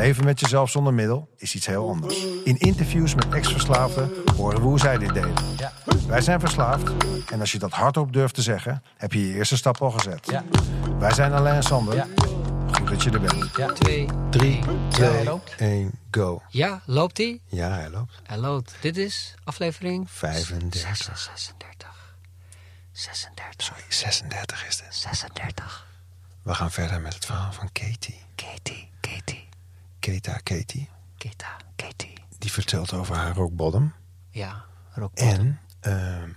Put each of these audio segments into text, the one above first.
leven met jezelf zonder middel is iets heel anders. In interviews met ex-verslaafden horen we hoe zij dit deden. Ja. Wij zijn verslaafd en als je dat hardop durft te zeggen, heb je je eerste stap al gezet. Ja. Wij zijn Alain en Sander. Ja. Goed dat je er bent. Ja. Twee. 3, Ja, 2, hij loopt. 1, go. Ja, loopt hij? Ja, hij loopt. Hij loopt. Dit is aflevering 35. 36. 36. Sorry, 36 is dit. 36. We gaan verder met het verhaal van Katie. Katie, Katie, Keta Katie. Kita, Katie. Die vertelt over haar rock bottom. Ja, rock En ehm,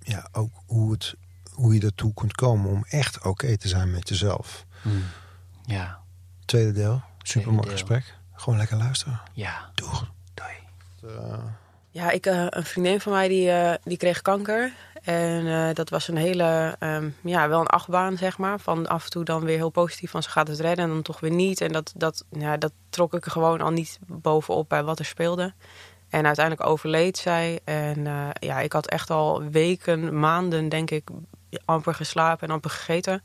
ja, ook hoe, het, hoe je ertoe kunt komen om echt oké te zijn met jezelf. Ja, Tweede deel, supermooi deel. gesprek. Gewoon lekker luisteren. ja. Doeg. Doei. Ja, ik, eh, een vriendin van mij die, eh, die kreeg kanker. En eh, dat was een hele, ehm, ja, wel een achtbaan, zeg maar. Van af en toe dan weer heel positief van ze gaat het redden en dan toch weer niet. En dat, dat, ja, dat trok ik er gewoon al niet bovenop bij wat er speelde. En uiteindelijk overleed zij. En eh, ja, ik had echt al weken, maanden, denk ik, amper geslapen en amper gegeten.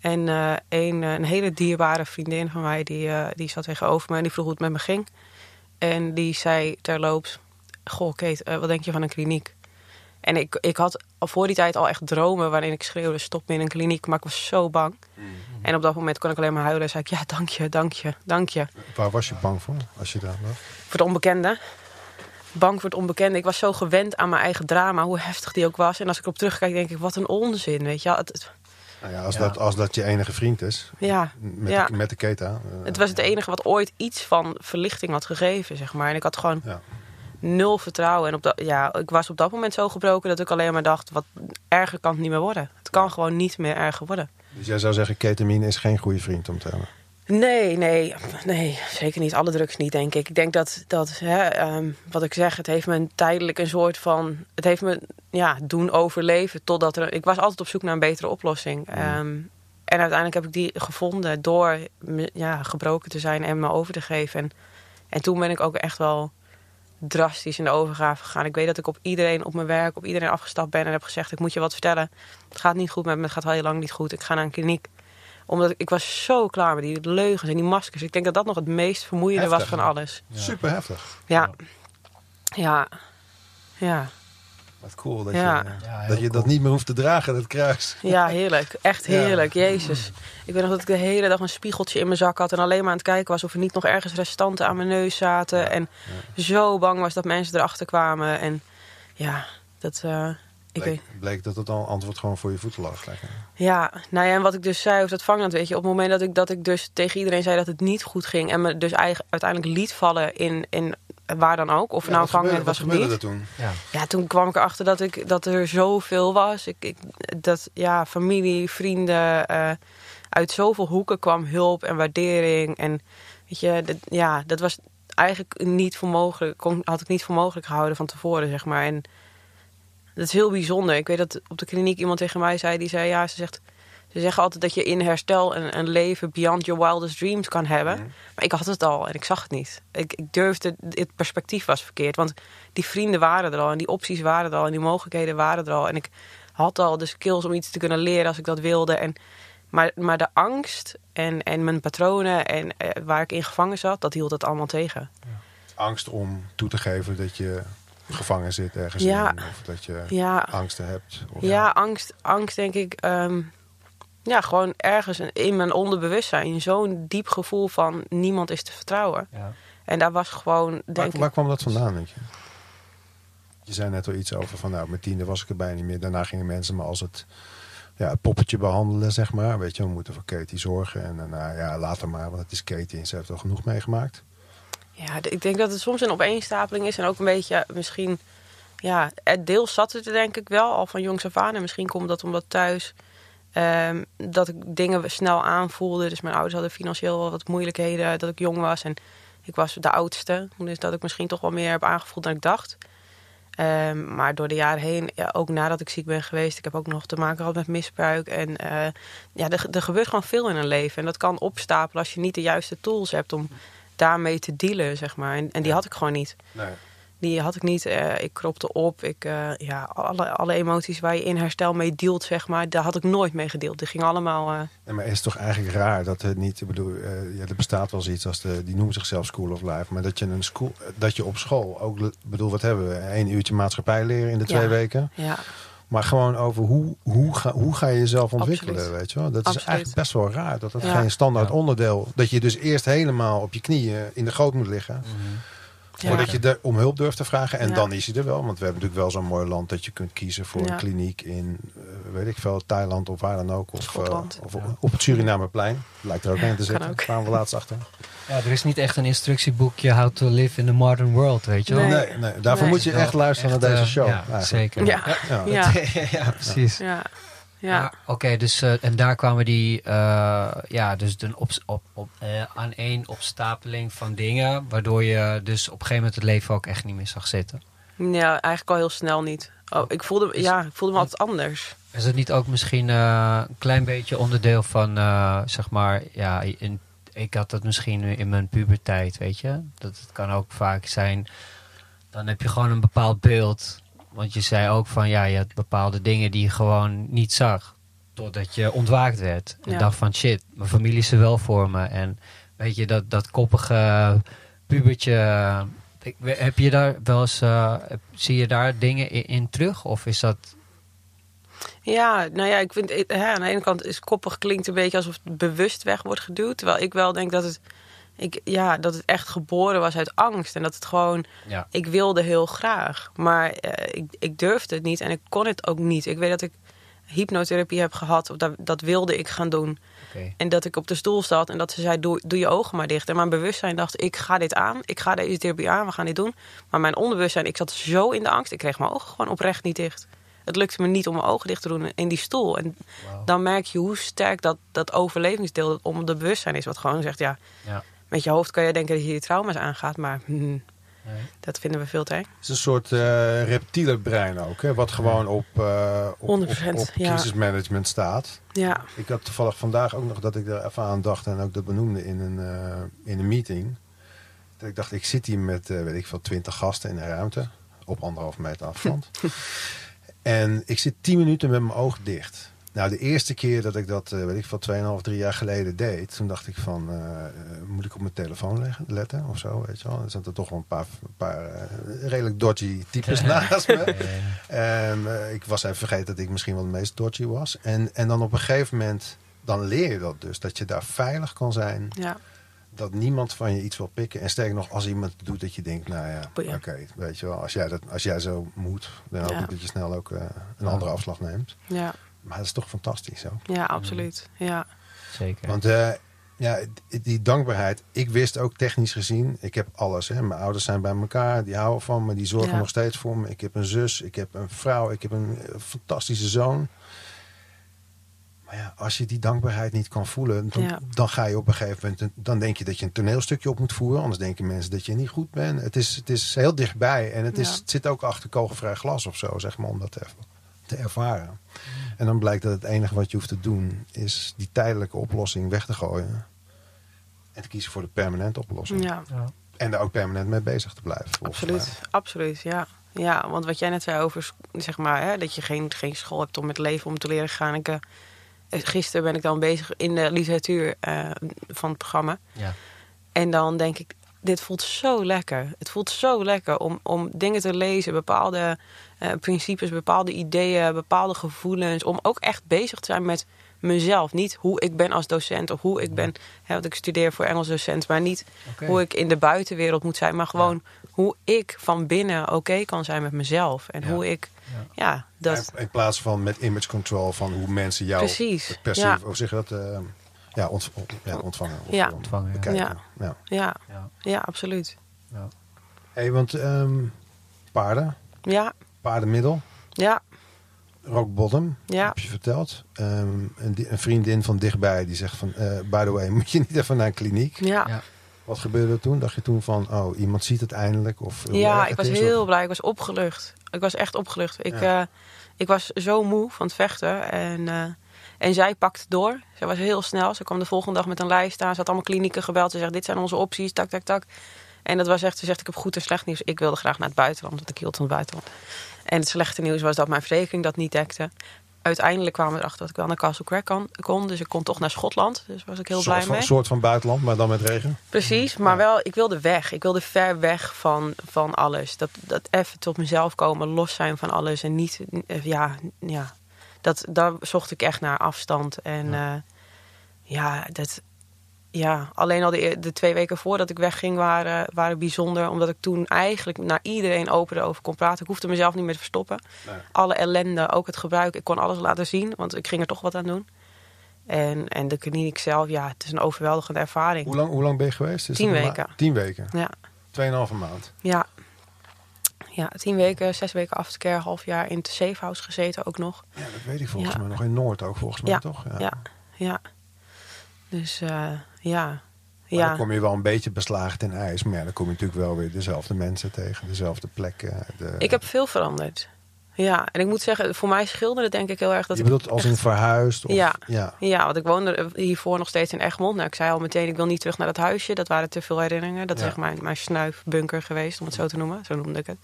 En eh, een, een hele dierbare vriendin van mij, die, die zat tegenover me en die vroeg hoe het met me ging. En die zei terloops, goh Kate, wat denk je van een kliniek? En ik, ik had al voor die tijd al echt dromen waarin ik schreeuwde stop me in een kliniek. Maar ik was zo bang. En op dat moment kon ik alleen maar huilen. En zei ik, ja dank je, dank je, dank je. Waar was je bang voor als je daar was? Voor het onbekende. Bang voor het onbekende. Ik was zo gewend aan mijn eigen drama, hoe heftig die ook was. En als ik erop terugkijk, denk ik, wat een onzin, weet je wel. Het, het- Nou ja, als, Ja. Dat, als dat je enige vriend is. ja, Met, Ja. de, met de Keta. eh, het was het enige wat ooit iets van verlichting had gegeven, zeg maar. En ik had gewoon Ja. Nul vertrouwen. En op dat, ja, ik was op dat moment zo gebroken dat ik alleen maar dacht, wat erger kan het niet meer worden. Het kan gewoon niet meer erger worden. Dus jij zou zeggen, ketamine is geen goede vriend om te hebben. Nee, nee, nee, zeker niet. Alle drugs niet, denk ik. Ik denk dat, dat hè, ehm, wat ik zeg, het heeft me een tijdelijk een soort van... Het heeft me ja, doen overleven totdat er... Ik was altijd op zoek naar een betere oplossing. Ehm, en uiteindelijk heb ik die gevonden door ja, gebroken te zijn en me over te geven. En, en toen ben ik ook echt wel drastisch in de overgave gegaan. Ik weet dat ik op iedereen op mijn werk, op iedereen afgestapt ben en heb gezegd... ik moet je wat vertellen. Het gaat niet goed met me, het gaat al heel lang niet goed. Ik ga naar een kliniek omdat ik, ik was zo klaar met die leugens en die maskers. Ik denk dat dat nog het meest vermoeiende was van alles. Super heftig. Ja. Ja. Ja. Wat cool dat, Ja. je, Ja, dat, je dat niet meer hoeft te dragen, dat kruis. Ja, heerlijk. Echt Ja. heerlijk. Jezus. Ik weet nog dat ik de hele dag een spiegeltje in mijn zak had... en alleen maar aan het kijken was of er niet nog ergens restanten aan mijn neus zaten. En zo bang was dat mensen erachter kwamen. En ja, dat... eh, ik weet, Bleek, bleek dat het al antwoord gewoon voor je voeten lag. Lekker. Ja, nou ja, en wat ik dus zei over dat vangnet, weet je, op het moment dat ik, dat ik dus tegen iedereen zei dat het niet goed ging en me dus eigen, uiteindelijk liet vallen in, in waar dan ook, of het nou een vangnet was of niet. er toen? Ja. Ja, toen kwam ik erachter dat, ik, dat er zoveel was. Ik, ik, dat ja, familie, vrienden, eh, uit zoveel hoeken kwam hulp en waardering. En weet je, dat, ja, dat was eigenlijk niet voor mogelijk, kon, had ik niet voor mogelijk gehouden van tevoren, zeg maar. En dat is heel bijzonder. Ik weet dat op de kliniek iemand tegen mij zei, die zei, ja, ze zegt... Ze zeggen altijd dat je in herstel een, een leven beyond your wildest dreams kan hebben. Maar ik had het al en ik zag het niet. Ik, ik durfde, het perspectief was verkeerd. Want die vrienden waren er al en die opties waren er al en die mogelijkheden waren er al. En ik had al de skills om iets te kunnen leren als ik dat wilde. En, maar, maar de angst en, en mijn patronen en eh, waar ik in gevangen zat, dat hield het allemaal tegen. Angst om toe te geven dat je gevangen zit ergens Ja. in. Of dat je Ja, angsten hebt. Of ja angst, angst denk ik. ehm, ja, gewoon ergens in mijn onderbewustzijn. Zo'n diep gevoel van niemand is te vertrouwen. Ja. En daar was gewoon, Waar, denk ik... waar kwam dat vandaan, denk je? Je zei net al iets over van, nou, met tiende was ik erbij niet meer. Daarna gingen mensen me als het, ja, het poppetje behandelen, zeg maar. Weet je, we moeten voor Katie zorgen. En daarna, ja, later maar, want het is Katie en ze heeft al genoeg meegemaakt. Ja, ik denk dat het soms een opeenstapeling is. En ook een beetje misschien... Ja, het deels zat het er denk ik wel al van jongs af aan. En misschien komt dat omdat thuis... ehm, dat ik dingen snel aanvoelde. Dus mijn ouders hadden financieel wel wat moeilijkheden. Dat ik jong was en ik was de oudste. Dus dat ik misschien toch wel meer heb aangevoeld dan ik dacht. Ehm, maar door de jaren heen, ja, ook nadat ik ziek ben geweest, ik heb ook nog te maken gehad met misbruik. En eh, ja, er, er gebeurt gewoon veel in een leven. En dat kan opstapelen als je niet de juiste tools hebt om daarmee te dealen, zeg maar. En, en die had ik gewoon niet. Nee. Die had ik niet. Eh, ik kropte op. Ik, eh, ja, alle, alle emoties waar je in herstel mee dealt, zeg maar, daar had ik nooit mee gedeeld. Die gingen allemaal. eh, maar is het toch eigenlijk raar dat het niet, ik bedoel, eh, ja, er bestaat wel zoiets als de, die noemen zichzelf School of Life, maar dat je een school, dat je op school ook, ik bedoel, wat hebben we, één uurtje maatschappij leren in de twee Ja. weken, ja, maar gewoon over hoe, hoe, ga, hoe ga je jezelf ontwikkelen, Absoluut. weet je wel? Dat is eigenlijk best wel raar, dat dat Ja. geen standaard Ja. onderdeel, dat je dus eerst helemaal op je knieën in de goot moet liggen, ja. Voordat je er om hulp durft te vragen, en Ja. dan is hij er wel, want we hebben natuurlijk wel zo'n mooi land dat je kunt kiezen voor Ja. een kliniek in, eh, weet ik veel, Thailand of waar dan ook, of, eh, of Ja. op het Surinameplein, lijkt er ook een te zitten, kwamen we laatst achter. Ja, er is niet echt een instructieboekje How to Live in the Modern World, weet je wel? Nee. Nee, nee, daarvoor Nee. moet je echt luisteren Echt, naar deze eh, show. Ja, zeker. Ja. Ja. Ja. ja, precies. Ja, Oké, dus eh, en daar kwamen die, eh, ja, dus een op, op, op, eh, aan één opstapeling van dingen, waardoor je dus op een gegeven moment het leven ook echt niet meer zag zitten. Ja, eigenlijk al heel snel niet. Oh, ik voelde, Is- ja, ik voelde me altijd anders. Is het niet ook misschien een klein beetje onderdeel van, zeg maar, ja, in, ik had dat misschien in mijn puberteit, weet je? Dat het kan ook vaak zijn, dan heb je gewoon een bepaald beeld. Want je zei ook van, ja, je had bepaalde dingen die je gewoon niet zag. Doordat je ontwaakt werd. En Ja. dacht van, shit, mijn familie is er wel voor me. En weet je, dat, dat koppige pubertje... Ik, heb je daar wel eens, eh, zie je daar dingen in, in terug? Of is dat Ja, nou ja, ik vind hè, aan de ene kant is koppig klinkt een beetje alsof het bewust weg wordt geduwd. Terwijl ik wel denk dat het, ik, ja, dat het echt geboren was uit angst. En dat het gewoon, Ja. ik wilde heel graag. Maar eh, ik, ik durfde het niet en ik kon het ook niet. Ik weet dat ik hypnotherapie heb gehad. Of dat, dat wilde ik gaan doen. En dat ik op de stoel zat en dat ze zei, doe, doe je ogen maar dicht. En mijn bewustzijn dacht, ik ga dit aan. Ik ga deze therapie aan, we gaan dit doen. Maar mijn onbewustzijn, ik zat zo in de angst. Ik kreeg mijn ogen gewoon oprecht niet dicht. Het lukte me niet om mijn ogen dicht te doen in die stoel. En dan merk je hoe sterk dat, dat overlevingsdeel dat om de bewustzijn is. Wat gewoon zegt, ja, Ja. Met je hoofd kan je denken dat je je trauma's aangaat. Maar Nee. dat vinden we veel te eng. Het is een soort eh reptiele brein ook, hè, wat gewoon op, eh op, op, 100%, op ja. crisismanagement staat. Ja, Ik had toevallig vandaag ook nog dat ik er even aan dacht en ook dat benoemde in een, eh, in een meeting. Dat ik dacht, ik zit hier met, weet ik veel, twintig gasten in een ruimte op anderhalf meter afstand. en ik zit tien minuten met mijn ogen dicht. Nou, de eerste keer dat ik dat, eh, weet ik veel, 2,5, 3 jaar geleden deed, toen dacht ik van, eh, eh, moet ik op mijn telefoon leggen, letten of zo, weet je wel. Er zaten toch wel een paar, een paar eh, redelijk dodgy types naast me. Ehm, eh, ik was even vergeten dat ik misschien wel de meest dodgy was. En, en dan op een gegeven moment, dan leer je dat dus. Dat je daar veilig kan zijn. ja, Dat niemand van je iets wil pikken. En sterker nog, als iemand doet dat je denkt, nou ja, oké, weet je wel. Als jij, dat, als jij zo moet, dan hoop Ja. ik dat je snel ook eh, een Ja. andere afslag neemt. ja, Maar dat is toch fantastisch zo. ja, absoluut. Ja, Zeker. Want eh, ja, die- dankbaarheid, ik wist ook technisch gezien, ik heb alles. Hè. Mijn ouders zijn bij elkaar, die houden van me, die zorgen Ja. nog steeds voor me. Ik heb een zus, ik heb een vrouw, ik heb een eh, fantastische zoon. Maar ja, als je die dankbaarheid niet kan voelen, dan, Ja. dan ga je op een gegeven moment, dan denk je dat je een toneelstukje op moet voeren. Anders denken mensen dat je niet goed bent. Het is, het is heel dichtbij en het, is, Ja. het zit ook achter kogelvrij glas of zo, zeg maar, om dat te, te ervaren. En dan blijkt dat het enige wat je hoeft te doen, is die tijdelijke oplossing weg te gooien. En te kiezen voor de permanente oplossing. ja. Ja. En daar ook permanent mee bezig te blijven. Absoluut, mij. absoluut, ja. Ja, want wat jij net zei over, zeg maar, hè, dat je geen, geen school hebt om het leven om te leren gaan. Ik, eh, gisteren ben ik dan bezig in de literatuur eh, van het programma. Ja. En dan denk ik, dit voelt zo lekker. Het voelt zo lekker om, om dingen te lezen, bepaalde eh, principes, bepaalde ideeën, bepaalde gevoelens. Om ook echt bezig te zijn met mezelf. Niet hoe ik ben als docent of hoe ik ben, hè, want ik studeer voor Engels docent, maar niet hoe ik in de buitenwereld moet zijn, maar gewoon hoe ik van binnen oké kan zijn met mezelf. En Ja. hoe ik, Ja. ja, dat, In plaats van met image control van hoe mensen jou Precies, perceiven, ja. of zeg je dat, eh, ja, ont- ja, ontvangen. Of Ja. Ontvangen, ja. bekijken. Ja. Ja. ja, Ja. ja, absoluut. Ja. Hey, want ehm, paarden, Ja, paardenmiddel, ja, rock bottom, Ja. heb je verteld. Ehm, een, een vriendin van dichtbij die zegt van, eh, by the way, moet je niet even naar een kliniek? ja. Ja. Wat gebeurde er toen? Dacht je toen van, oh, iemand ziet het eindelijk? Of Ja, ik was is, heel of- blij. Ik was opgelucht. Ik was echt opgelucht. Ik, Ja. eh, ik was zo moe van het vechten. En, eh, en zij pakte door. Zij was heel snel. Ze kwam de volgende dag met een lijst aan. Ze had allemaal klinieken gebeld. Ze zegt, dit zijn onze opties. Tak, tak, tak. En dat was echt, ze zegt, ik heb goed en slecht nieuws. Ik wilde graag naar het buitenland, want ik hield van het buitenland. En het slechte nieuws was dat mijn verzekering dat niet dekte. Uiteindelijk kwamen we erachter dat ik wel naar Castle Craig kon, kon. Dus ik kon toch naar Schotland. Dus was ik heel Een blij van, mee. soort van buitenland, maar dan met regen. Precies, maar wel, ik wilde weg. Ik wilde ver weg van, van alles. Dat, dat even tot mezelf komen, los zijn van alles. En niet, ja, ja. Dat, daar zocht ik echt naar afstand. En ja, ja dat, ja, alleen al de, de twee weken voordat ik wegging waren, waren bijzonder. Omdat ik toen eigenlijk naar iedereen open erover kon praten. Ik hoefde mezelf niet meer te verstoppen. Nee. Alle ellende, ook het gebruik. Ik kon alles laten zien, want ik ging er toch wat aan doen. En, en de kliniek zelf, ja, het is een overweldigende ervaring. Hoe lang, hoe lang ben je geweest? Is Tien weken. Tien weken. Ja. Tweeënhalve maand. Ja. Ja, tien weken, zes weken aftercare, half jaar in het safehouse gezeten ook nog. Ja, dat weet ik volgens Ja. mij. Nog in Noord ook volgens mij, toch? Ja, ja. Dus eh, ja. Maar ja. dan kom je wel een beetje beslagen ten ijs. Maar ja, dan kom je natuurlijk wel weer dezelfde mensen tegen. Dezelfde plekken. De... Ik heb veel veranderd. Ja, en ik moet zeggen, voor mij scheelde het denk ik heel erg dat je ik bedoelt als in echt- verhuisd? Of... Ja. ja. Ja, want ik woonde hiervoor nog steeds in Egmond. Nou, ik zei al meteen, ik wil niet terug naar dat huisje. Dat waren te veel herinneringen. Dat Ja. is echt mijn, mijn snuifbunker geweest, om het zo te noemen. Zo noemde ik het.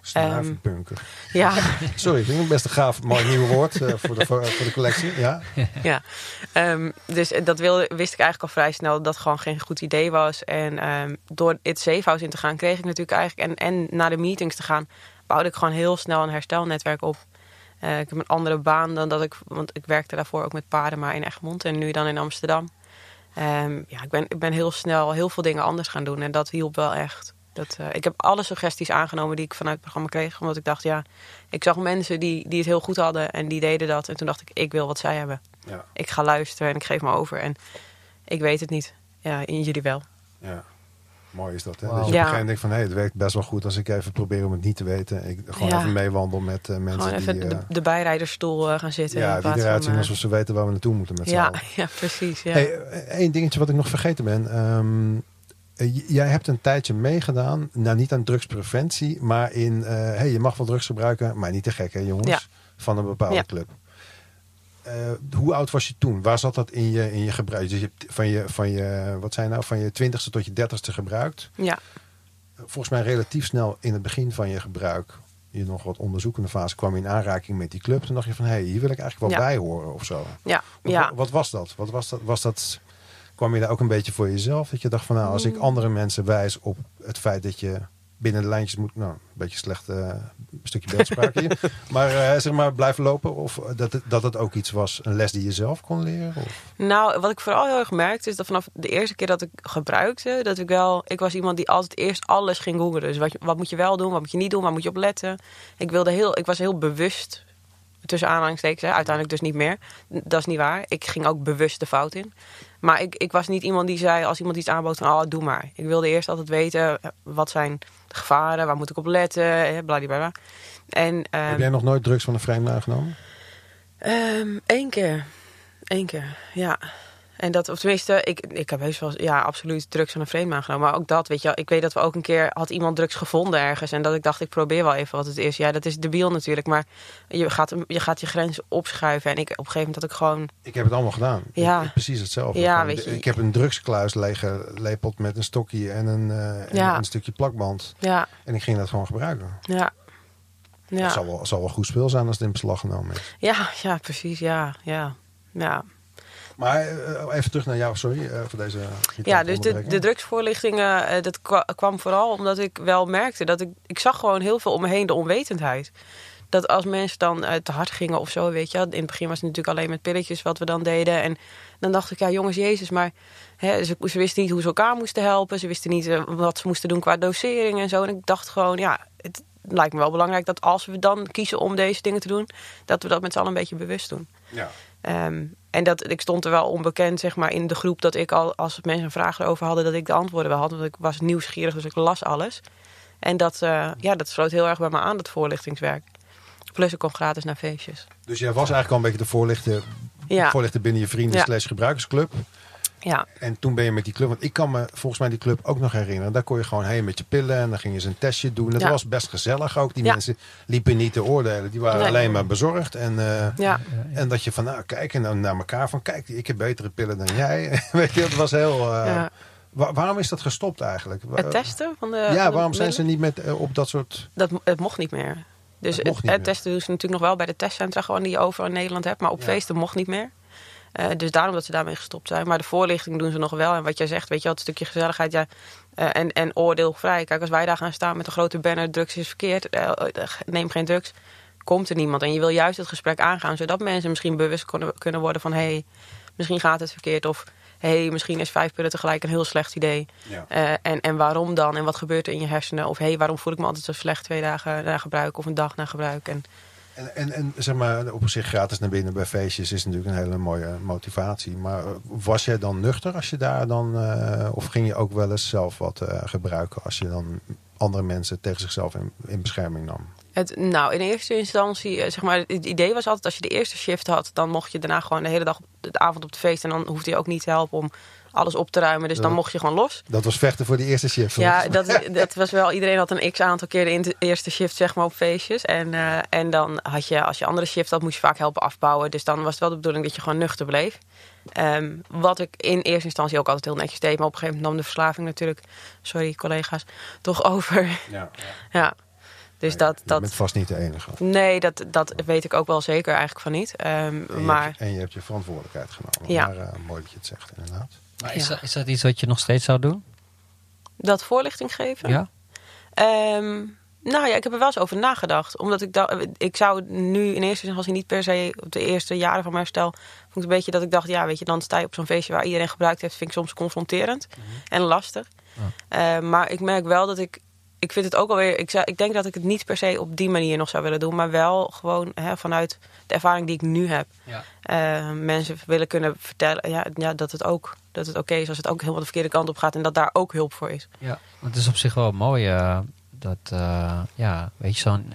Snuifpunker. Ja, Sorry, ik vind het best een gaaf, mooi nieuw woord eh, voor, de, voor, voor de collectie. Ja. ja. Ehm, dus dat wilde, wist ik eigenlijk al vrij snel dat dat gewoon geen goed idee was. En ehm, door het safehouse in te gaan, kreeg ik natuurlijk eigenlijk... En, en naar de meetings te gaan, bouwde ik gewoon heel snel een herstelnetwerk op. Eh, ik heb een andere baan dan dat ik... Want ik werkte daarvoor ook met paarden, maar in Egmond. En nu dan in Amsterdam. Ehm, ja, ik ben, ik ben heel snel heel veel dingen anders gaan doen. En dat hielp wel echt. Dat, eh, ik heb alle suggesties aangenomen die ik vanuit het programma kreeg. Omdat ik dacht, ja, ik zag mensen die, die het heel goed hadden en die deden dat. En toen dacht ik, ik wil wat zij hebben. Ja. Ik ga luisteren en ik geef me over. En ik weet het niet. Ja, in jullie wel. ja. Mooi is dat, hè? Dat je op een Ja. gegeven moment denkt van... hé, het werkt best wel goed als ik even probeer om het niet te weten. Ik gewoon Ja. even meewandel met eh, mensen Gewoon even die... de, eh, de bijrijdersstoel gaan zitten. ja, die eruit zien alsof ze weten waar we naartoe moeten met z'n ja, allen. ja, precies. Ja. Hey, één dingetje wat ik nog vergeten ben. Ehm, eh, jij hebt een tijdje meegedaan, nou niet aan drugspreventie, maar in, eh hey, je mag wel drugs gebruiken, maar niet te gek hè jongens, Ja. van een bepaalde Ja. club. Eh, hoe oud was je toen? Waar zat dat in je, in je gebruik? Dus je hebt van je, van je, wat zijn nou, van je twintigste tot je dertigste gebruikt. ja. Volgens mij relatief snel in het begin van je gebruik, je nog wat onderzoekende fase, kwam je in aanraking met die club. Toen dacht je van, hé, hey, hier wil ik eigenlijk wel Ja. bij horen of zo. Ja, ja. wat was dat? Wat was dat? Was dat? Kwam je daar ook een beetje voor jezelf? Dat je dacht van nou, als Mm. ik andere mensen wijs op het feit dat je binnen de lijntjes moet, nou, een beetje slecht eh, stukje beeldspraak hier, maar eh, zeg maar blijven lopen, of dat het, dat het ook iets was, een les die je zelf kon leren? Of? Nou, wat ik vooral heel erg merkte is dat vanaf de eerste keer dat ik gebruikte, dat ik wel, ik was iemand die altijd eerst alles ging googlen. Dus wat, wat moet je wel doen, wat moet je niet doen, waar moet je op letten. Ik wilde heel, ik was heel bewust tussen aanhalingstekens, hè, uiteindelijk dus niet meer. Dat is niet waar. Ik ging ook bewust de fout in. Maar ik, ik was niet iemand die zei, als iemand iets aanbood, van oh, doe maar. Ik wilde eerst altijd weten, eh, wat zijn de gevaren, waar moet ik op letten, bladibla. En ehm, Heb jij nog nooit drugs van een vreemde aangenomen? Eén Ehm, keer. Eén keer, ja. En dat, of tenminste, ik, ik heb heus wel, ja, absoluut drugs van een vreemde aangenomen. Maar ook dat, weet je wel, ik weet dat we ook een keer, had iemand drugs gevonden ergens. En dat ik dacht, ik probeer wel even wat het is. Ja, dat is debiel natuurlijk, maar je gaat, je gaat je grens opschuiven. En ik, op een gegeven moment dat ik gewoon, Ik heb het allemaal gedaan. Ja. Ik- precies hetzelfde. Ja, weet je. Ik heb een drugskluis leeggelepeld met een stokje en een, eh, en Ja. een stukje plakband. ja, En ik ging dat gewoon gebruiken. ja. Het Ja, zal wel, zal wel goed speel zijn als het in beslag genomen is. ja, ja, precies, ja, ja. Ja, Maar eh, even terug naar jou, sorry eh, voor deze. Ja, dus de, de drugsvoorlichtingen, eh, dat kwa- kwam vooral omdat ik wel merkte dat ik, ik zag gewoon heel veel om me heen de onwetendheid. Dat als mensen dan te hard gingen of zo, weet je. In het begin was het natuurlijk alleen met pilletjes wat we dan deden. En dan dacht ik, ja jongens, jezus, maar hè, ze, ze wisten niet hoe ze elkaar moesten helpen. Ze wisten niet wat ze moesten doen qua dosering en zo. En ik dacht gewoon, ja, het lijkt me wel belangrijk dat als we dan kiezen om deze dingen te doen, dat we dat met z'n allen een beetje bewust doen. Ja. Ehm, en dat, ik stond er wel onbekend zeg maar, in de groep dat ik al, als mensen een vraag erover hadden, dat ik de antwoorden wel had. Want ik was nieuwsgierig, dus ik las alles. En dat, eh, ja, dat sloot heel erg bij me aan, dat voorlichtingswerk. Plus ik kon gratis naar feestjes. Dus jij was eigenlijk al een beetje de voorlichter, Ja, voorlichter binnen je vrienden Ja. slash gebruikersclub. Ja, En toen ben je met die club, want ik kan me volgens mij die club ook nog herinneren. Daar kon je gewoon heen met je pillen en dan gingen ze een testje doen. Dat Ja. was best gezellig ook. Die Ja. mensen liepen niet te oordelen, die waren Nee. alleen maar bezorgd. En, eh, ja. en dat je van, nou kijk, en dan naar elkaar van, kijk, ik heb betere pillen dan jij. Weet je, dat was heel... eh, waarom is dat gestopt eigenlijk? Het testen van de. van ja, de waarom zijn ze niet met, eh, op dat soort... Dat, het mocht niet meer. Dus Het testen doen ze natuurlijk nog wel bij de testcentra gewoon die je overal in Nederland hebt. Maar op feesten mocht niet meer. Eh, dus daarom dat ze daarmee gestopt zijn. Maar de voorlichting doen ze nog wel. En wat jij zegt, weet je wel, het stukje gezelligheid ja, eh, en, en oordeelvrij. Kijk, als wij daar gaan staan met een grote banner, drugs is verkeerd, eh, neem geen drugs, komt er niemand. En je wil juist het gesprek aangaan, zodat mensen misschien bewust kunnen, kunnen worden van... hé, hey, misschien gaat het verkeerd of... hé, hey, misschien is vijf pillen tegelijk een heel slecht idee. Ja. En, en waarom dan? En wat gebeurt er in je hersenen? Of hé, hey, waarom voel ik me altijd zo slecht twee dagen na gebruik of een dag na gebruik? En, En, en, zeg maar, op zich gratis naar binnen bij feestjes is natuurlijk een hele mooie motivatie. Maar eh, was jij dan nuchter als je daar dan, eh, of ging je ook wel eens zelf wat eh, gebruiken als je dan andere mensen tegen zichzelf in, in bescherming nam? het, nou, in eerste instantie, zeg maar, het idee was altijd als je de eerste shift had, dan mocht je daarna gewoon de hele dag, op de avond op de feest. En dan hoefde je ook niet te helpen om alles op te ruimen. Dus dan mocht je gewoon los. Dat was vechten voor die eerste shift. Ja, dat, dat was wel. Iedereen had een x aantal keer de in- eerste shift zeg maar, op feestjes. En, eh, en dan had je, als je andere shift had, moest je vaak helpen afbouwen. Dus dan was het wel de bedoeling dat je gewoon nuchter bleef. Ehm, wat ik in eerste instantie ook altijd heel netjes deed. Maar op een gegeven moment nam de verslaving natuurlijk, sorry collega's, toch over. Ja. ja. Dus dat, Je dat, bent vast niet de enige. nee, dat, dat weet ik ook wel zeker eigenlijk van niet. Ehm, En je, maar hebt, en je hebt je verantwoordelijkheid genomen. Ja. Maar eh, mooi dat je het zegt, inderdaad. Maar is, Ja. dat, is dat iets wat je nog steeds zou doen? dat voorlichting geven. Ja? Ehm, nou ja, ik heb er wel eens over nagedacht. Omdat ik dacht, ik zou nu in eerste instantie niet per se op de eerste jaren van mijn herstel. Vond ik een beetje dat ik dacht, ja, weet je, dan sta je op zo'n feestje waar iedereen gebruikt heeft. Vind ik soms confronterend en lastig. Ehm, maar ik merk wel dat ik. Ik vind het ook alweer. Ik, zou, ik denk dat ik het niet per se op die manier nog zou willen doen. Maar wel gewoon hè, vanuit de ervaring die ik nu heb. Ja. eh, mensen willen kunnen vertellen ja, ja, dat het ook dat het oké is als het ook helemaal de verkeerde kant op gaat. En dat daar ook hulp voor is. Ja, het is op zich wel mooi eh, dat, eh, ja, weet je, zo'n,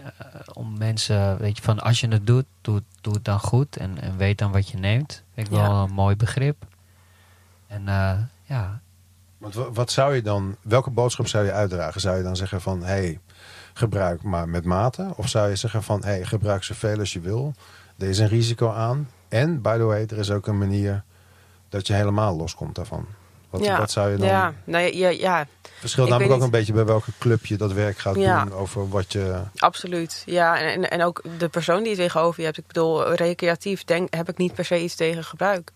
om mensen, weet je, van als je het doet, doe, doe het dan goed en, en weet dan wat je neemt. Vind ik Ja. wel een mooi begrip. En ja, Want wa- wat zou je dan, welke boodschap zou je uitdragen? Zou je dan zeggen van, hé, hey, gebruik maar met mate? Of zou je zeggen van, hé, hey, gebruik zoveel als je wil. Er is een risico aan. En, by the way, er is ook een manier dat je helemaal loskomt daarvan. Wat, ja. wat zou je dan... Ja, nou, ja, ja, Verschilt namelijk ook een beetje bij welke club je dat werk gaat Ja. doen. Over wat je... absoluut. Ja, en, en, en ook de persoon die je tegenover je hebt. Ik bedoel, recreatief denk, heb ik niet per se iets tegen gebruik.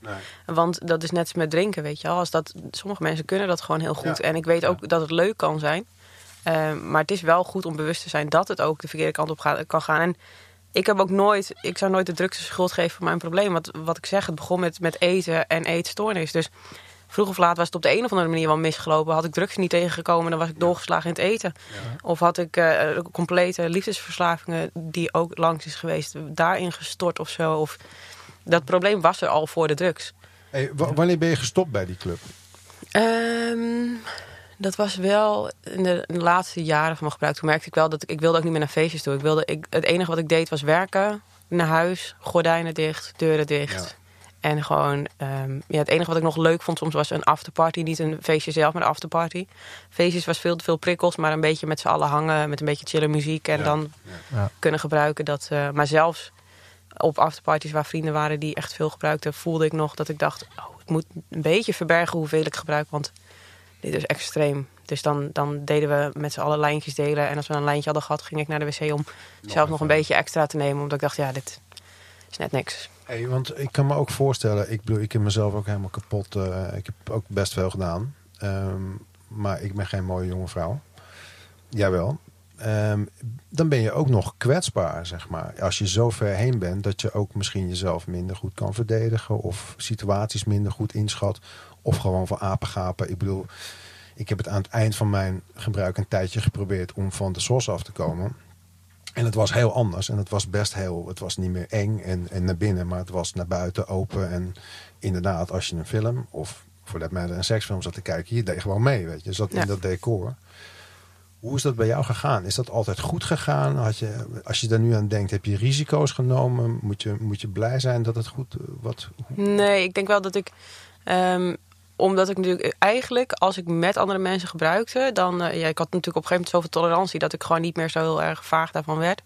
Want dat is net als met drinken, weet je wel. Als dat, sommige mensen kunnen dat gewoon heel goed. En ik weet ook dat het leuk kan zijn. Eh, maar het is wel goed om bewust te zijn dat het ook de verkeerde kant op gaat, kan gaan. En ik heb ook nooit, ik zou nooit de drugs de schuld geven voor mijn probleem. Want wat ik zeg, het begon met, met eten en eetstoornis. Dus vroeg of laat was het op de een of andere manier wel misgelopen. Had ik drugs niet tegengekomen, dan was ik doorgeslagen in het eten. Of had ik eh, complete liefdesverslavingen die ook langs is geweest, daarin gestort of zo. Of dat probleem was er al voor de drugs. Hey, wa- wanneer ben je gestopt bij die club? Ehm, dat was wel in de, in de laatste jaren van mijn gebruik. Toen merkte ik wel dat ik, ik wilde ook niet meer naar feestjes toe. Ik wilde, ik, het enige wat ik deed was werken, naar huis, gordijnen dicht, deuren dicht. Ja. En gewoon, ehm, ja, het enige wat ik nog leuk vond soms was een afterparty. Niet een feestje zelf, maar een afterparty. Feestjes was veel te veel prikkels, maar een beetje met z'n allen hangen. Met een beetje chille muziek en Ja, dan ja. kunnen gebruiken. Dat, eh, maar zelfs op afterparties waar vrienden waren die echt veel gebruikten... voelde ik nog dat ik dacht, oh, ik moet een beetje verbergen hoeveel ik gebruik. Want dit is extreem. Dus dan, dan deden we met z'n allen lijntjes delen. En als we een lijntje hadden gehad, ging ik naar de wc om zelf nog een beetje extra te nemen. Omdat ik dacht, ja, dit is net niks. Want ik kan me ook voorstellen, ik bedoel, ik heb mezelf ook helemaal kapot. eh, ik heb ook best veel gedaan. Ehm, maar ik ben geen mooie jonge vrouw. Jawel. Ehm, dan ben je ook nog kwetsbaar, zeg maar. Als je zo ver heen bent dat je ook misschien jezelf minder goed kan verdedigen. Of situaties minder goed inschat. Of gewoon voor apengapen. Ik bedoel, ik heb het aan het eind van mijn gebruik een tijdje geprobeerd om van de SOS af te komen. En het was heel anders. En het was best heel. Het was niet meer eng en, en naar binnen, maar het was naar buiten open. En inderdaad, als je een film of voor dat matter een seksfilm zat te kijken, je deed gewoon mee. Weet je, zat Ja. in dat decor. Hoe is dat bij jou gegaan? Is dat altijd goed gegaan? Had je, als je daar nu aan denkt, heb je risico's genomen? Moet je, moet je blij zijn dat het goed. eh, Wat, Nee, ik denk wel dat ik. ehm, omdat ik natuurlijk eigenlijk, als ik met andere mensen gebruikte, dan. eh, ja, ik had natuurlijk op een gegeven moment zoveel tolerantie dat ik gewoon niet meer zo heel erg vaag daarvan werd.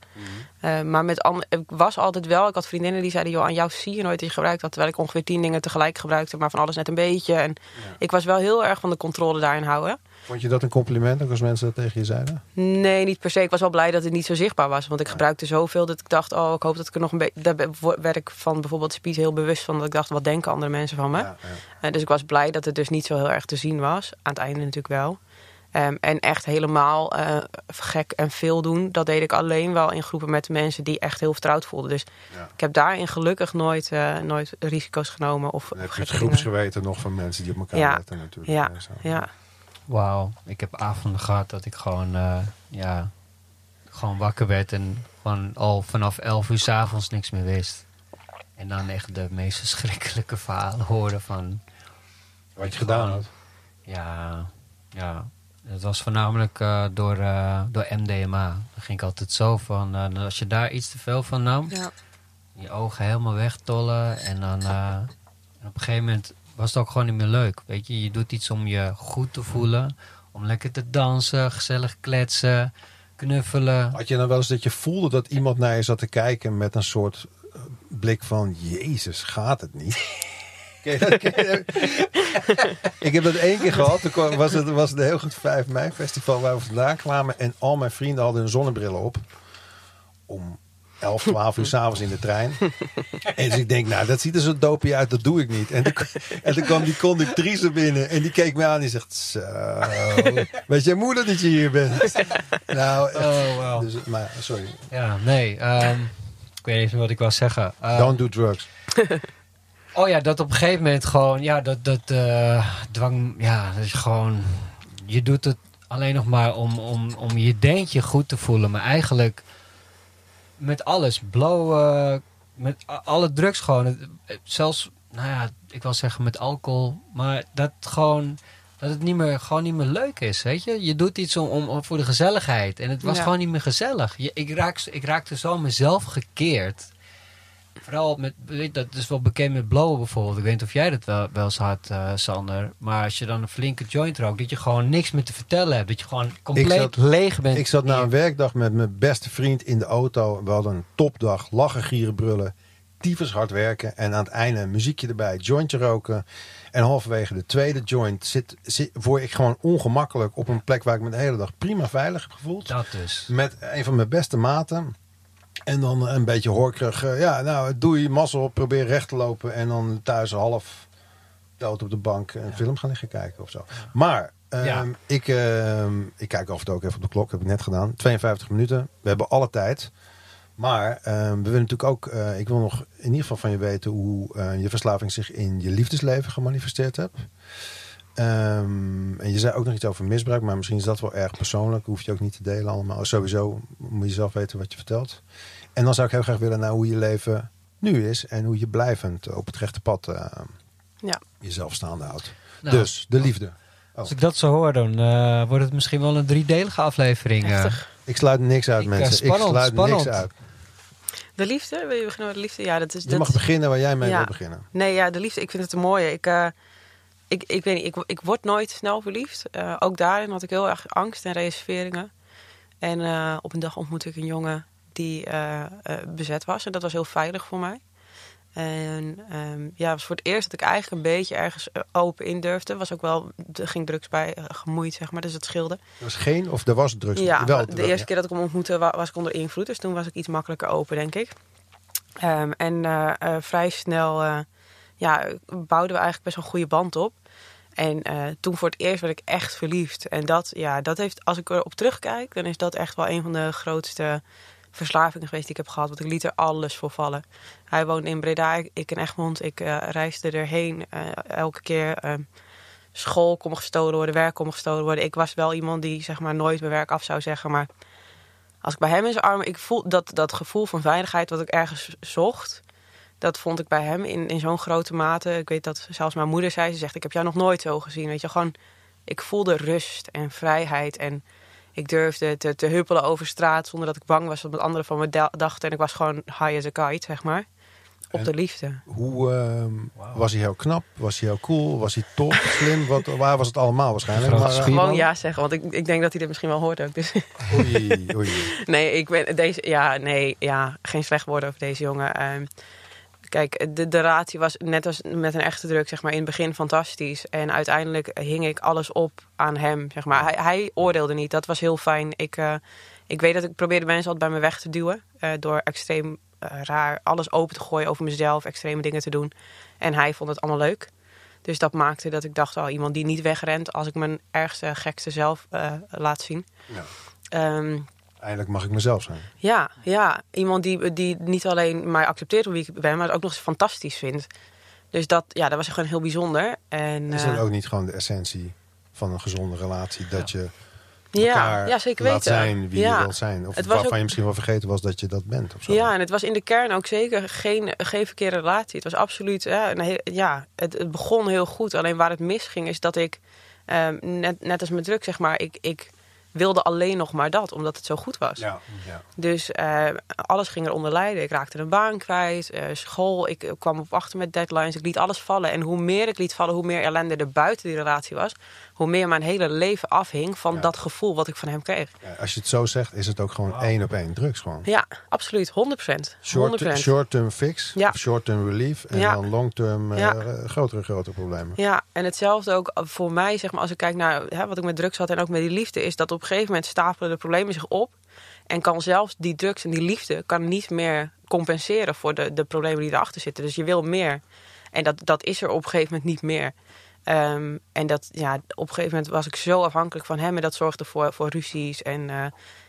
Eh, maar met ik was altijd wel. Ik had vriendinnen die zeiden: joh, aan jou zie je nooit dat je gebruikt had. Terwijl ik ongeveer tien dingen tegelijk gebruikte, maar van alles net een beetje. En ik was wel heel erg van de controle daarin houden. Vond je dat een compliment ook als mensen dat tegen je zeiden? Nee, niet per se. Ik was wel blij dat het niet zo zichtbaar was. Want ik gebruikte zoveel dat ik dacht, oh, ik hoop dat ik er nog een beetje... Daar werd ik van bijvoorbeeld Spies heel bewust van. Dat ik dacht, wat denken andere mensen van me? Ja, ja. Eh, dus ik was blij dat het dus niet zo heel erg te zien was. Aan het einde natuurlijk wel. Ehm, en echt helemaal eh, gek en veel doen. Dat deed ik alleen wel in groepen met mensen die echt heel vertrouwd voelden. Dus Ja. ik heb daarin gelukkig nooit, eh, nooit risico's genomen. Of, heb je het groepsgeweten nog van mensen die op elkaar letten natuurlijk. Ja, Zo. ja. Wauw, ik heb avonden gehad dat ik gewoon, eh, ja, gewoon wakker werd en gewoon al vanaf 11 uur 's avonds niks meer wist. En dan echt de meest verschrikkelijke verhalen hoorde van, Wat je gedaan had. ja, ja. Het was voornamelijk eh, door, eh, door MDMA. Dan ging ik altijd zo van, eh, als je daar iets te veel van nam, Ja. je ogen helemaal wegtollen. En dan eh, en op een gegeven moment was het ook gewoon niet meer leuk. Weet je, je doet iets om je goed te voelen. Om lekker te dansen, gezellig kletsen, knuffelen. Had je dan wel eens dat je voelde dat iemand naar je zat te kijken met een soort eh, blik van... Jezus, gaat het niet? Ik heb dat één keer gehad. Toen was het, was het een heel goed 5 mei festival waar we vandaan kwamen. En al mijn vrienden hadden hun zonnebrillen op. Om 11, 12 uur s'avonds in de trein. En dus ik denk, nou, dat ziet er zo dopie uit, dat doe ik niet. En toen, en toen kwam die conductrice binnen en die keek me aan en die zegt, zo, weet je moeder dat je hier bent? Nou. Oh, wow. Dus, maar, sorry. Ja, nee. ehm, ik weet even wat ik wil zeggen. Ehm, Don't do drugs. Oh ja, dat op een gegeven moment gewoon, ja, dat, dat eh, dwang, ja, dat je gewoon, je doet het alleen nog maar om, om, om je denkt je goed te voelen, maar eigenlijk met alles, blowen, met alle drugs gewoon, het- zelfs, nou ja, ik wil zeggen met alcohol, maar dat gewoon, dat het niet meer, gewoon niet meer leuk is, weet je. Je doet iets om, om, om- voor de gezelligheid en het was Ja. gewoon niet meer gezellig. Je, ik, raak, ik raakte zo mezelf gekeerd. Vooral met, weet dat is wel bekend met blowen bijvoorbeeld. Ik weet niet of jij dat wel, wel eens had, eh, Sander. Maar als je dan een flinke joint rookt, dat je gewoon niks meer te vertellen hebt. Dat je gewoon compleet zat- leeg bent. Ik zat na een werkdag met mijn beste vriend in de auto. We hadden een topdag, lachen, gieren, brullen, tyfus hard werken. En aan het einde een muziekje erbij, jointje roken. En halverwege de tweede joint zit, zit, word ik gewoon ongemakkelijk op een plek waar ik me de hele dag prima veilig heb gevoeld. Dat dus. Met een van mijn beste maten. En dan een beetje horkerig. eh, Ja, nou, doe je mazzel op, probeer recht te lopen. En dan thuis half dood op de bank een film gaan liggen kijken of zo. Maar ehm, Ja. ik, ehm, ik kijk af en toe ook even op de klok. heb ik net gedaan. 52 minuten. We hebben alle tijd. Maar ehm, we willen natuurlijk ook... eh, ik wil nog in ieder geval van je weten... hoe eh, je verslaving zich in je liefdesleven gemanifesteerd hebt. Ehm, en je zei ook nog iets over misbruik, maar misschien is dat wel erg persoonlijk. Hoef je ook niet te delen allemaal. Sowieso moet je zelf weten wat je vertelt. En dan zou ik heel graag willen naar hoe je leven nu is en hoe je blijvend op het rechte pad eh, Ja. jezelf staande houdt. Nou, dus de liefde. Als ik dat zo hoor, dan eh, wordt het misschien wel een driedelige aflevering. eh. Ik sluit niks uit, Ik, mensen. spannend, ik sluit spannend. niks uit. De liefde? Wil je beginnen met de liefde? Ja, dat is... Je dat mag beginnen waar jij mee Ja. wil beginnen. Nee, ja, de liefde, ik vind het een mooie. Ik, eh, ik, ik weet niet, ik, ik word nooit snel verliefd. Eh, ook daarin had ik heel erg angst en reserveringen. En eh, op een dag ontmoette ik een jongen die eh, bezet was. En dat was heel veilig voor mij. En ehm, ja, het was voor het eerst dat ik eigenlijk een beetje ergens open in durfde. Was ook wel, er ging drugs bij gemoeid, zeg maar. Dus dat scheelde. Er was geen of er was drugs. Ja, wel, de eerste keer dat ik hem ontmoette wa- was ik onder invloed. Dus toen was ik iets makkelijker open, denk ik. Ehm, en vrij snel ja, bouwden we eigenlijk best wel een goede band op. En eh, toen voor het eerst werd ik echt verliefd. En dat, ja, dat heeft, als ik erop terugkijk, dan is dat echt wel een van de grootste verslavingen geweest die ik heb gehad. Want ik liet er alles voor vallen. Hij woonde in Breda, ik- in Egmond. Ik eh, reisde erheen eh, elke keer. ehm, school kon gestolen worden, werk kon gestolen worden. Ik was wel iemand die zeg maar nooit mijn werk af zou zeggen. Maar als ik bij hem in zijn armen, ik voel dat, dat gevoel van veiligheid wat ik ergens zocht. Dat vond ik bij hem in, in zo'n grote mate. Ik weet dat zelfs mijn moeder zei, ze zegt, ik heb jou nog nooit zo gezien. Weet je, gewoon, ik voelde rust en vrijheid. En ik durfde te, te huppelen over straat zonder dat ik bang was wat anderen van me da- dachten. En ik was gewoon high as a kite, zeg maar. op En- de liefde. Hoe ehm, was hij heel knap? Was hij heel cool? Was hij tof? Slim? Wat, waar was het allemaal waarschijnlijk? Maar, spier. Gewoon ja zeggen, want ik, ik denk dat hij dit misschien wel hoort ook. Dus oei, oei. nee, ik ben deze. Ja, nee, ja, geen slecht woorden over deze jongen. Ehm, kijk, de, de relatie was net als met een echte druk, zeg maar, in het begin fantastisch. En uiteindelijk hing ik alles op aan hem, zeg maar. Hij, hij oordeelde niet, dat was heel fijn. Ik, eh, ik weet dat ik probeerde mensen altijd bij me weg te duwen. eh, door extreem eh, raar alles open te gooien over mezelf, extreme dingen te doen. En hij vond het allemaal leuk. Dus dat maakte dat ik dacht, oh, iemand die niet wegrent als ik mijn ergste, gekste zelf laat zien. Ja. Ehm, Eindelijk mag ik mezelf zijn. ja, ja, iemand die, die niet alleen mij accepteert hoe ik ben, maar het ook nog eens fantastisch vindt. Dus dat, ja, dat was gewoon heel bijzonder. En, Is eh, dat ook niet gewoon de essentie van een gezonde relatie? Dat je ja, elkaar ja, zeker laat weten. zijn wie ja. je wilt zijn? Of Het was waarvan ook- je misschien wel vergeten was dat je dat bent? Of zo. Ja, en het was in de kern ook zeker geen, geen verkeerde relatie. Het was absoluut, ja, een heel- ja het, het begon heel goed. Alleen waar het misging is dat ik, ehm, net, net als met druk zeg maar, ik, ik wilde alleen nog maar dat, omdat het zo goed was. Ja, ja. Dus eh, alles ging eronder lijden. Ik raakte een baan kwijt, eh, school. Ik kwam op achter met deadlines. Ik liet alles vallen. En hoe meer ik liet vallen, hoe meer ellende er buiten die relatie was. Hoe meer mijn hele leven afhing van Ja. dat gevoel wat ik van hem kreeg. Ja, Als je het zo zegt, is het ook gewoon één op één drugs gewoon. Ja, absoluut. 100%. 100%. Short, short-term fix, Ja. of short-term relief. En Ja. dan long-term eh, Ja. eh, grotere, grotere problemen. Ja, en hetzelfde ook voor mij, zeg maar, als ik kijk naar hè, wat ik met drugs had en ook met die liefde, is dat op een gegeven moment stapelen de problemen zich op. En kan zelfs die drugs en die liefde kan niet meer compenseren voor de, de problemen die erachter zitten. Dus je wil meer. En dat, dat is er op een gegeven moment niet meer. Ehm, en dat, ja, op een gegeven moment was ik zo afhankelijk van hem. En dat zorgde voor, voor ruzies. En eh,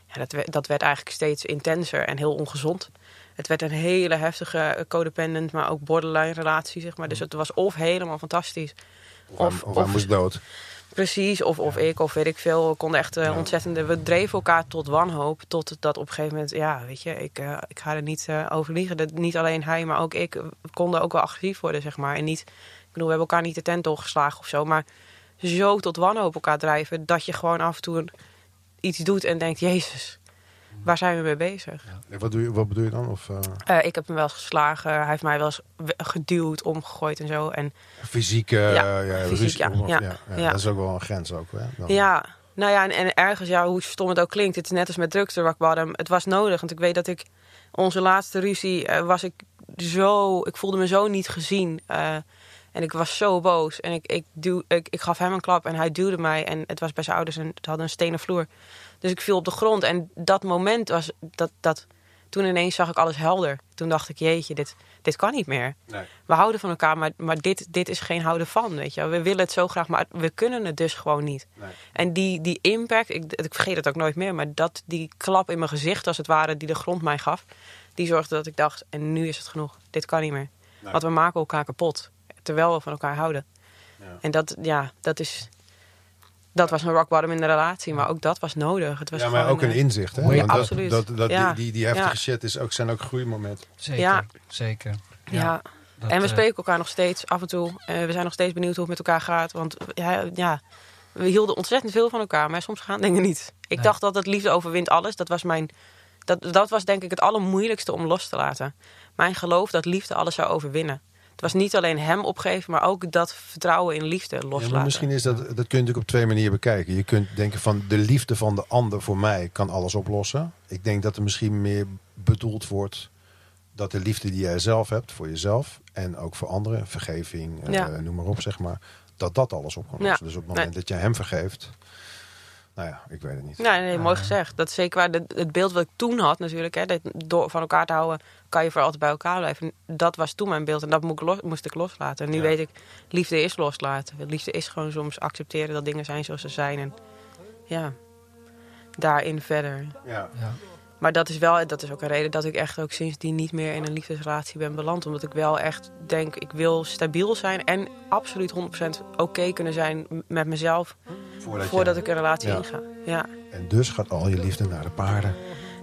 ja, dat, werd, dat werd eigenlijk steeds intenser en heel ongezond. Het werd een hele heftige codependent, maar ook borderline relatie, zeg maar. Dus het was of helemaal fantastisch. Of, Of- moest dood. Precies, of, of ik, of weet ik veel. We konden echt Ja. ontzettende... We dreven elkaar tot wanhoop. Tot dat op een gegeven moment... Ja, weet je, ik, eh, ik ga er niet over liegen. Dat niet alleen hij, maar ook ik... konden ook wel agressief worden, zeg maar. En niet... Bedoel, we hebben elkaar niet de tent doorgeslagen of zo. Maar zo tot wanhoop elkaar drijven... dat je gewoon af en toe iets doet en denkt... Jezus, waar zijn we mee bezig? Wat, doe je, wat bedoel je dan? Of, eh, Eh, ik heb hem wel eens geslagen. Hij heeft mij wel eens geduwd, omgegooid en zo. En fysiek, eh, Ja, ja, fysiek, ja, ja, ja, ja. Dat is ook wel een grens ook. Hè? Dan- Ja, nou ja, en, en ergens, ja, hoe stom het ook klinkt, het is net als met drugs, rock bottom. Het was nodig, want ik weet dat ik onze laatste ruzie was ik zo, ik voelde me zo niet gezien. En ik was zo boos. En ik, ik, duw, ik, ik gaf hem een klap en hij duwde mij. En het was bij zijn ouders en het hadden een stenen vloer. Dus ik viel op de grond. En dat moment was dat, dat. Toen ineens zag ik alles helder. Toen dacht ik, jeetje, dit, dit kan niet meer. Nee. We houden van elkaar, maar, maar dit, dit is geen houden van. Weet je. We willen het zo graag, maar we kunnen het dus gewoon niet. Nee. En die, die impact, ik, ik vergeet het ook nooit meer, maar dat die klap in mijn gezicht, als het ware, die de grond mij gaf, die zorgde dat ik dacht: en nu is het genoeg. Dit kan niet meer. Nee. Want we maken elkaar kapot, terwijl we van elkaar houden. Ja. En dat, ja, dat is. Dat was een rock bottom in de relatie, maar ook dat was nodig. Het was ja, maar gewoon, ook een eh, inzicht. Hè? Ja, Want dat, absoluut. Dat, dat, Ja. die, die, die heftige Ja. shit is ook, zijn ook groeimomenten. Zeker, Ja. zeker. ja. dat, en we eh, spreken elkaar nog steeds af en toe. Eh, we zijn nog steeds benieuwd hoe het met elkaar gaat. Want ja, ja, we hielden ontzettend veel van elkaar, maar soms gaan dingen niet. Ik Nee. dacht dat het liefde overwint alles. Dat was, mijn, dat, dat was denk ik het allermoeilijkste om los te laten. Mijn geloof dat liefde alles zou overwinnen. Het was niet alleen hem opgeven, maar ook dat vertrouwen in liefde Ja, loslaten. maar misschien is dat, dat kun je natuurlijk op twee manieren bekijken. Je kunt denken van de liefde van de ander voor mij kan alles oplossen. Ik denk dat er misschien meer bedoeld wordt dat de liefde die jij zelf hebt voor jezelf en ook voor anderen, vergeving, eh, Ja. noem maar op, zeg maar, dat dat alles op kan Ja. lossen. Dus op het moment Nee. dat je hem vergeeft, nou ja, ik weet het niet. Nee, nee, mooi Ah. gezegd. Dat is zeker waar. de- Het beeld wat ik toen had natuurlijk, hè, dat door van elkaar te houden, kan je voor altijd bij elkaar blijven. Dat was toen mijn beeld en dat moest ik, los- moest ik loslaten. En nu Ja. weet ik, liefde is loslaten. Liefde is gewoon soms accepteren dat dingen zijn zoals ze zijn. En ja, daarin verder. Ja. Ja. Maar dat is wel, dat is ook een reden dat ik echt ook sindsdien niet meer in een liefdesrelatie ben beland. Omdat ik wel echt denk, ik wil stabiel zijn en absoluut 100% oké kunnen zijn met mezelf Voordat, voordat je, ik een relatie inga. Ja. En dus gaat al je liefde naar de paarden.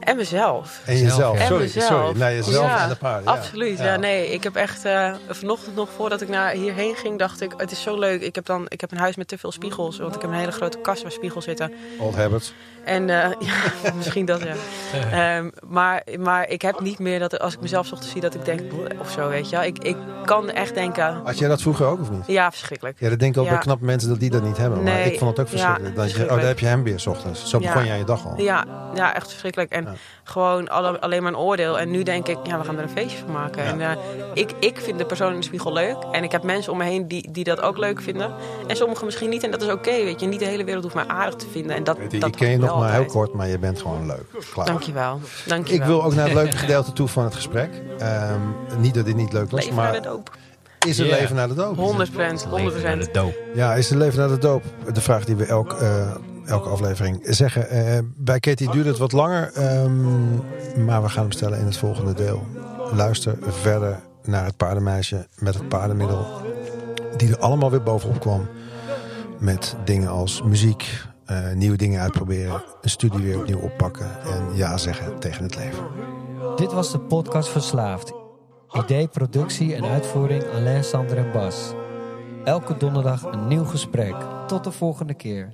En mezelf. En jezelf. En sorry, mezelf. sorry. Naar jezelf Ja, en de paarden. ja. Absoluut. Ja. nee, ik heb echt uh, vanochtend nog voordat ik naar hierheen ging, dacht ik, het is zo leuk. Ik heb dan, ik heb een huis met te veel spiegels, want ik heb een hele grote kast waar spiegels zitten. Old habits. En uh, ja, misschien dat ja. Um, maar, maar ik heb niet meer dat als ik mezelf ochtends zie dat ik denk of zo, weet je. Ik, ik kan echt denken. Had jij dat vroeger ook of niet? Ja, verschrikkelijk. Ja, dat denk ik ook Ja. bij knappe mensen dat die dat niet hebben. Maar Nee, ik vond het ook ja, verschrikkelijk. dat je, oh, daar heb je hem weer 's ochtends. Zo Ja. begon jij je dag al. Ja, ja, echt verschrikkelijk. En Ja. gewoon alle, alleen maar een oordeel. En nu denk ik, ja, we gaan er een feestje van maken. Ja. En eh, ik, ik vind de persoon in de spiegel leuk. En ik heb mensen om me heen die, die dat ook leuk vinden. En sommigen misschien niet. En dat is oké, weet je. Niet de hele wereld hoeft mij aardig te vinden. En dat, je, dat ik ken je nog maar heel kort, maar je bent gewoon leuk. Klaar. Dankjewel. Dankjewel. Ik wil ook naar het leuke gedeelte toe van het gesprek. Ehm, niet dat dit niet leuk was, Leven naar de maar doop. is er Ja. leven na de dood? 100 procent. 100 Leven naar de doop. Ja, is er leven na de doop? De vraag die we elk, eh, elke aflevering zeggen. Eh, bij Katie duurt het wat langer, ehm, maar we gaan hem stellen in het volgende deel. Luister verder naar het paardenmeisje met het paardenmiddel. Die er allemaal weer bovenop kwam. Met dingen als muziek, eh, nieuwe dingen uitproberen, een studie weer opnieuw oppakken en ja zeggen tegen het leven. Dit was de podcast Verslaafd. Idee, productie en uitvoering Alain, Sander en Bas. Elke donderdag een nieuw gesprek. Tot de volgende keer.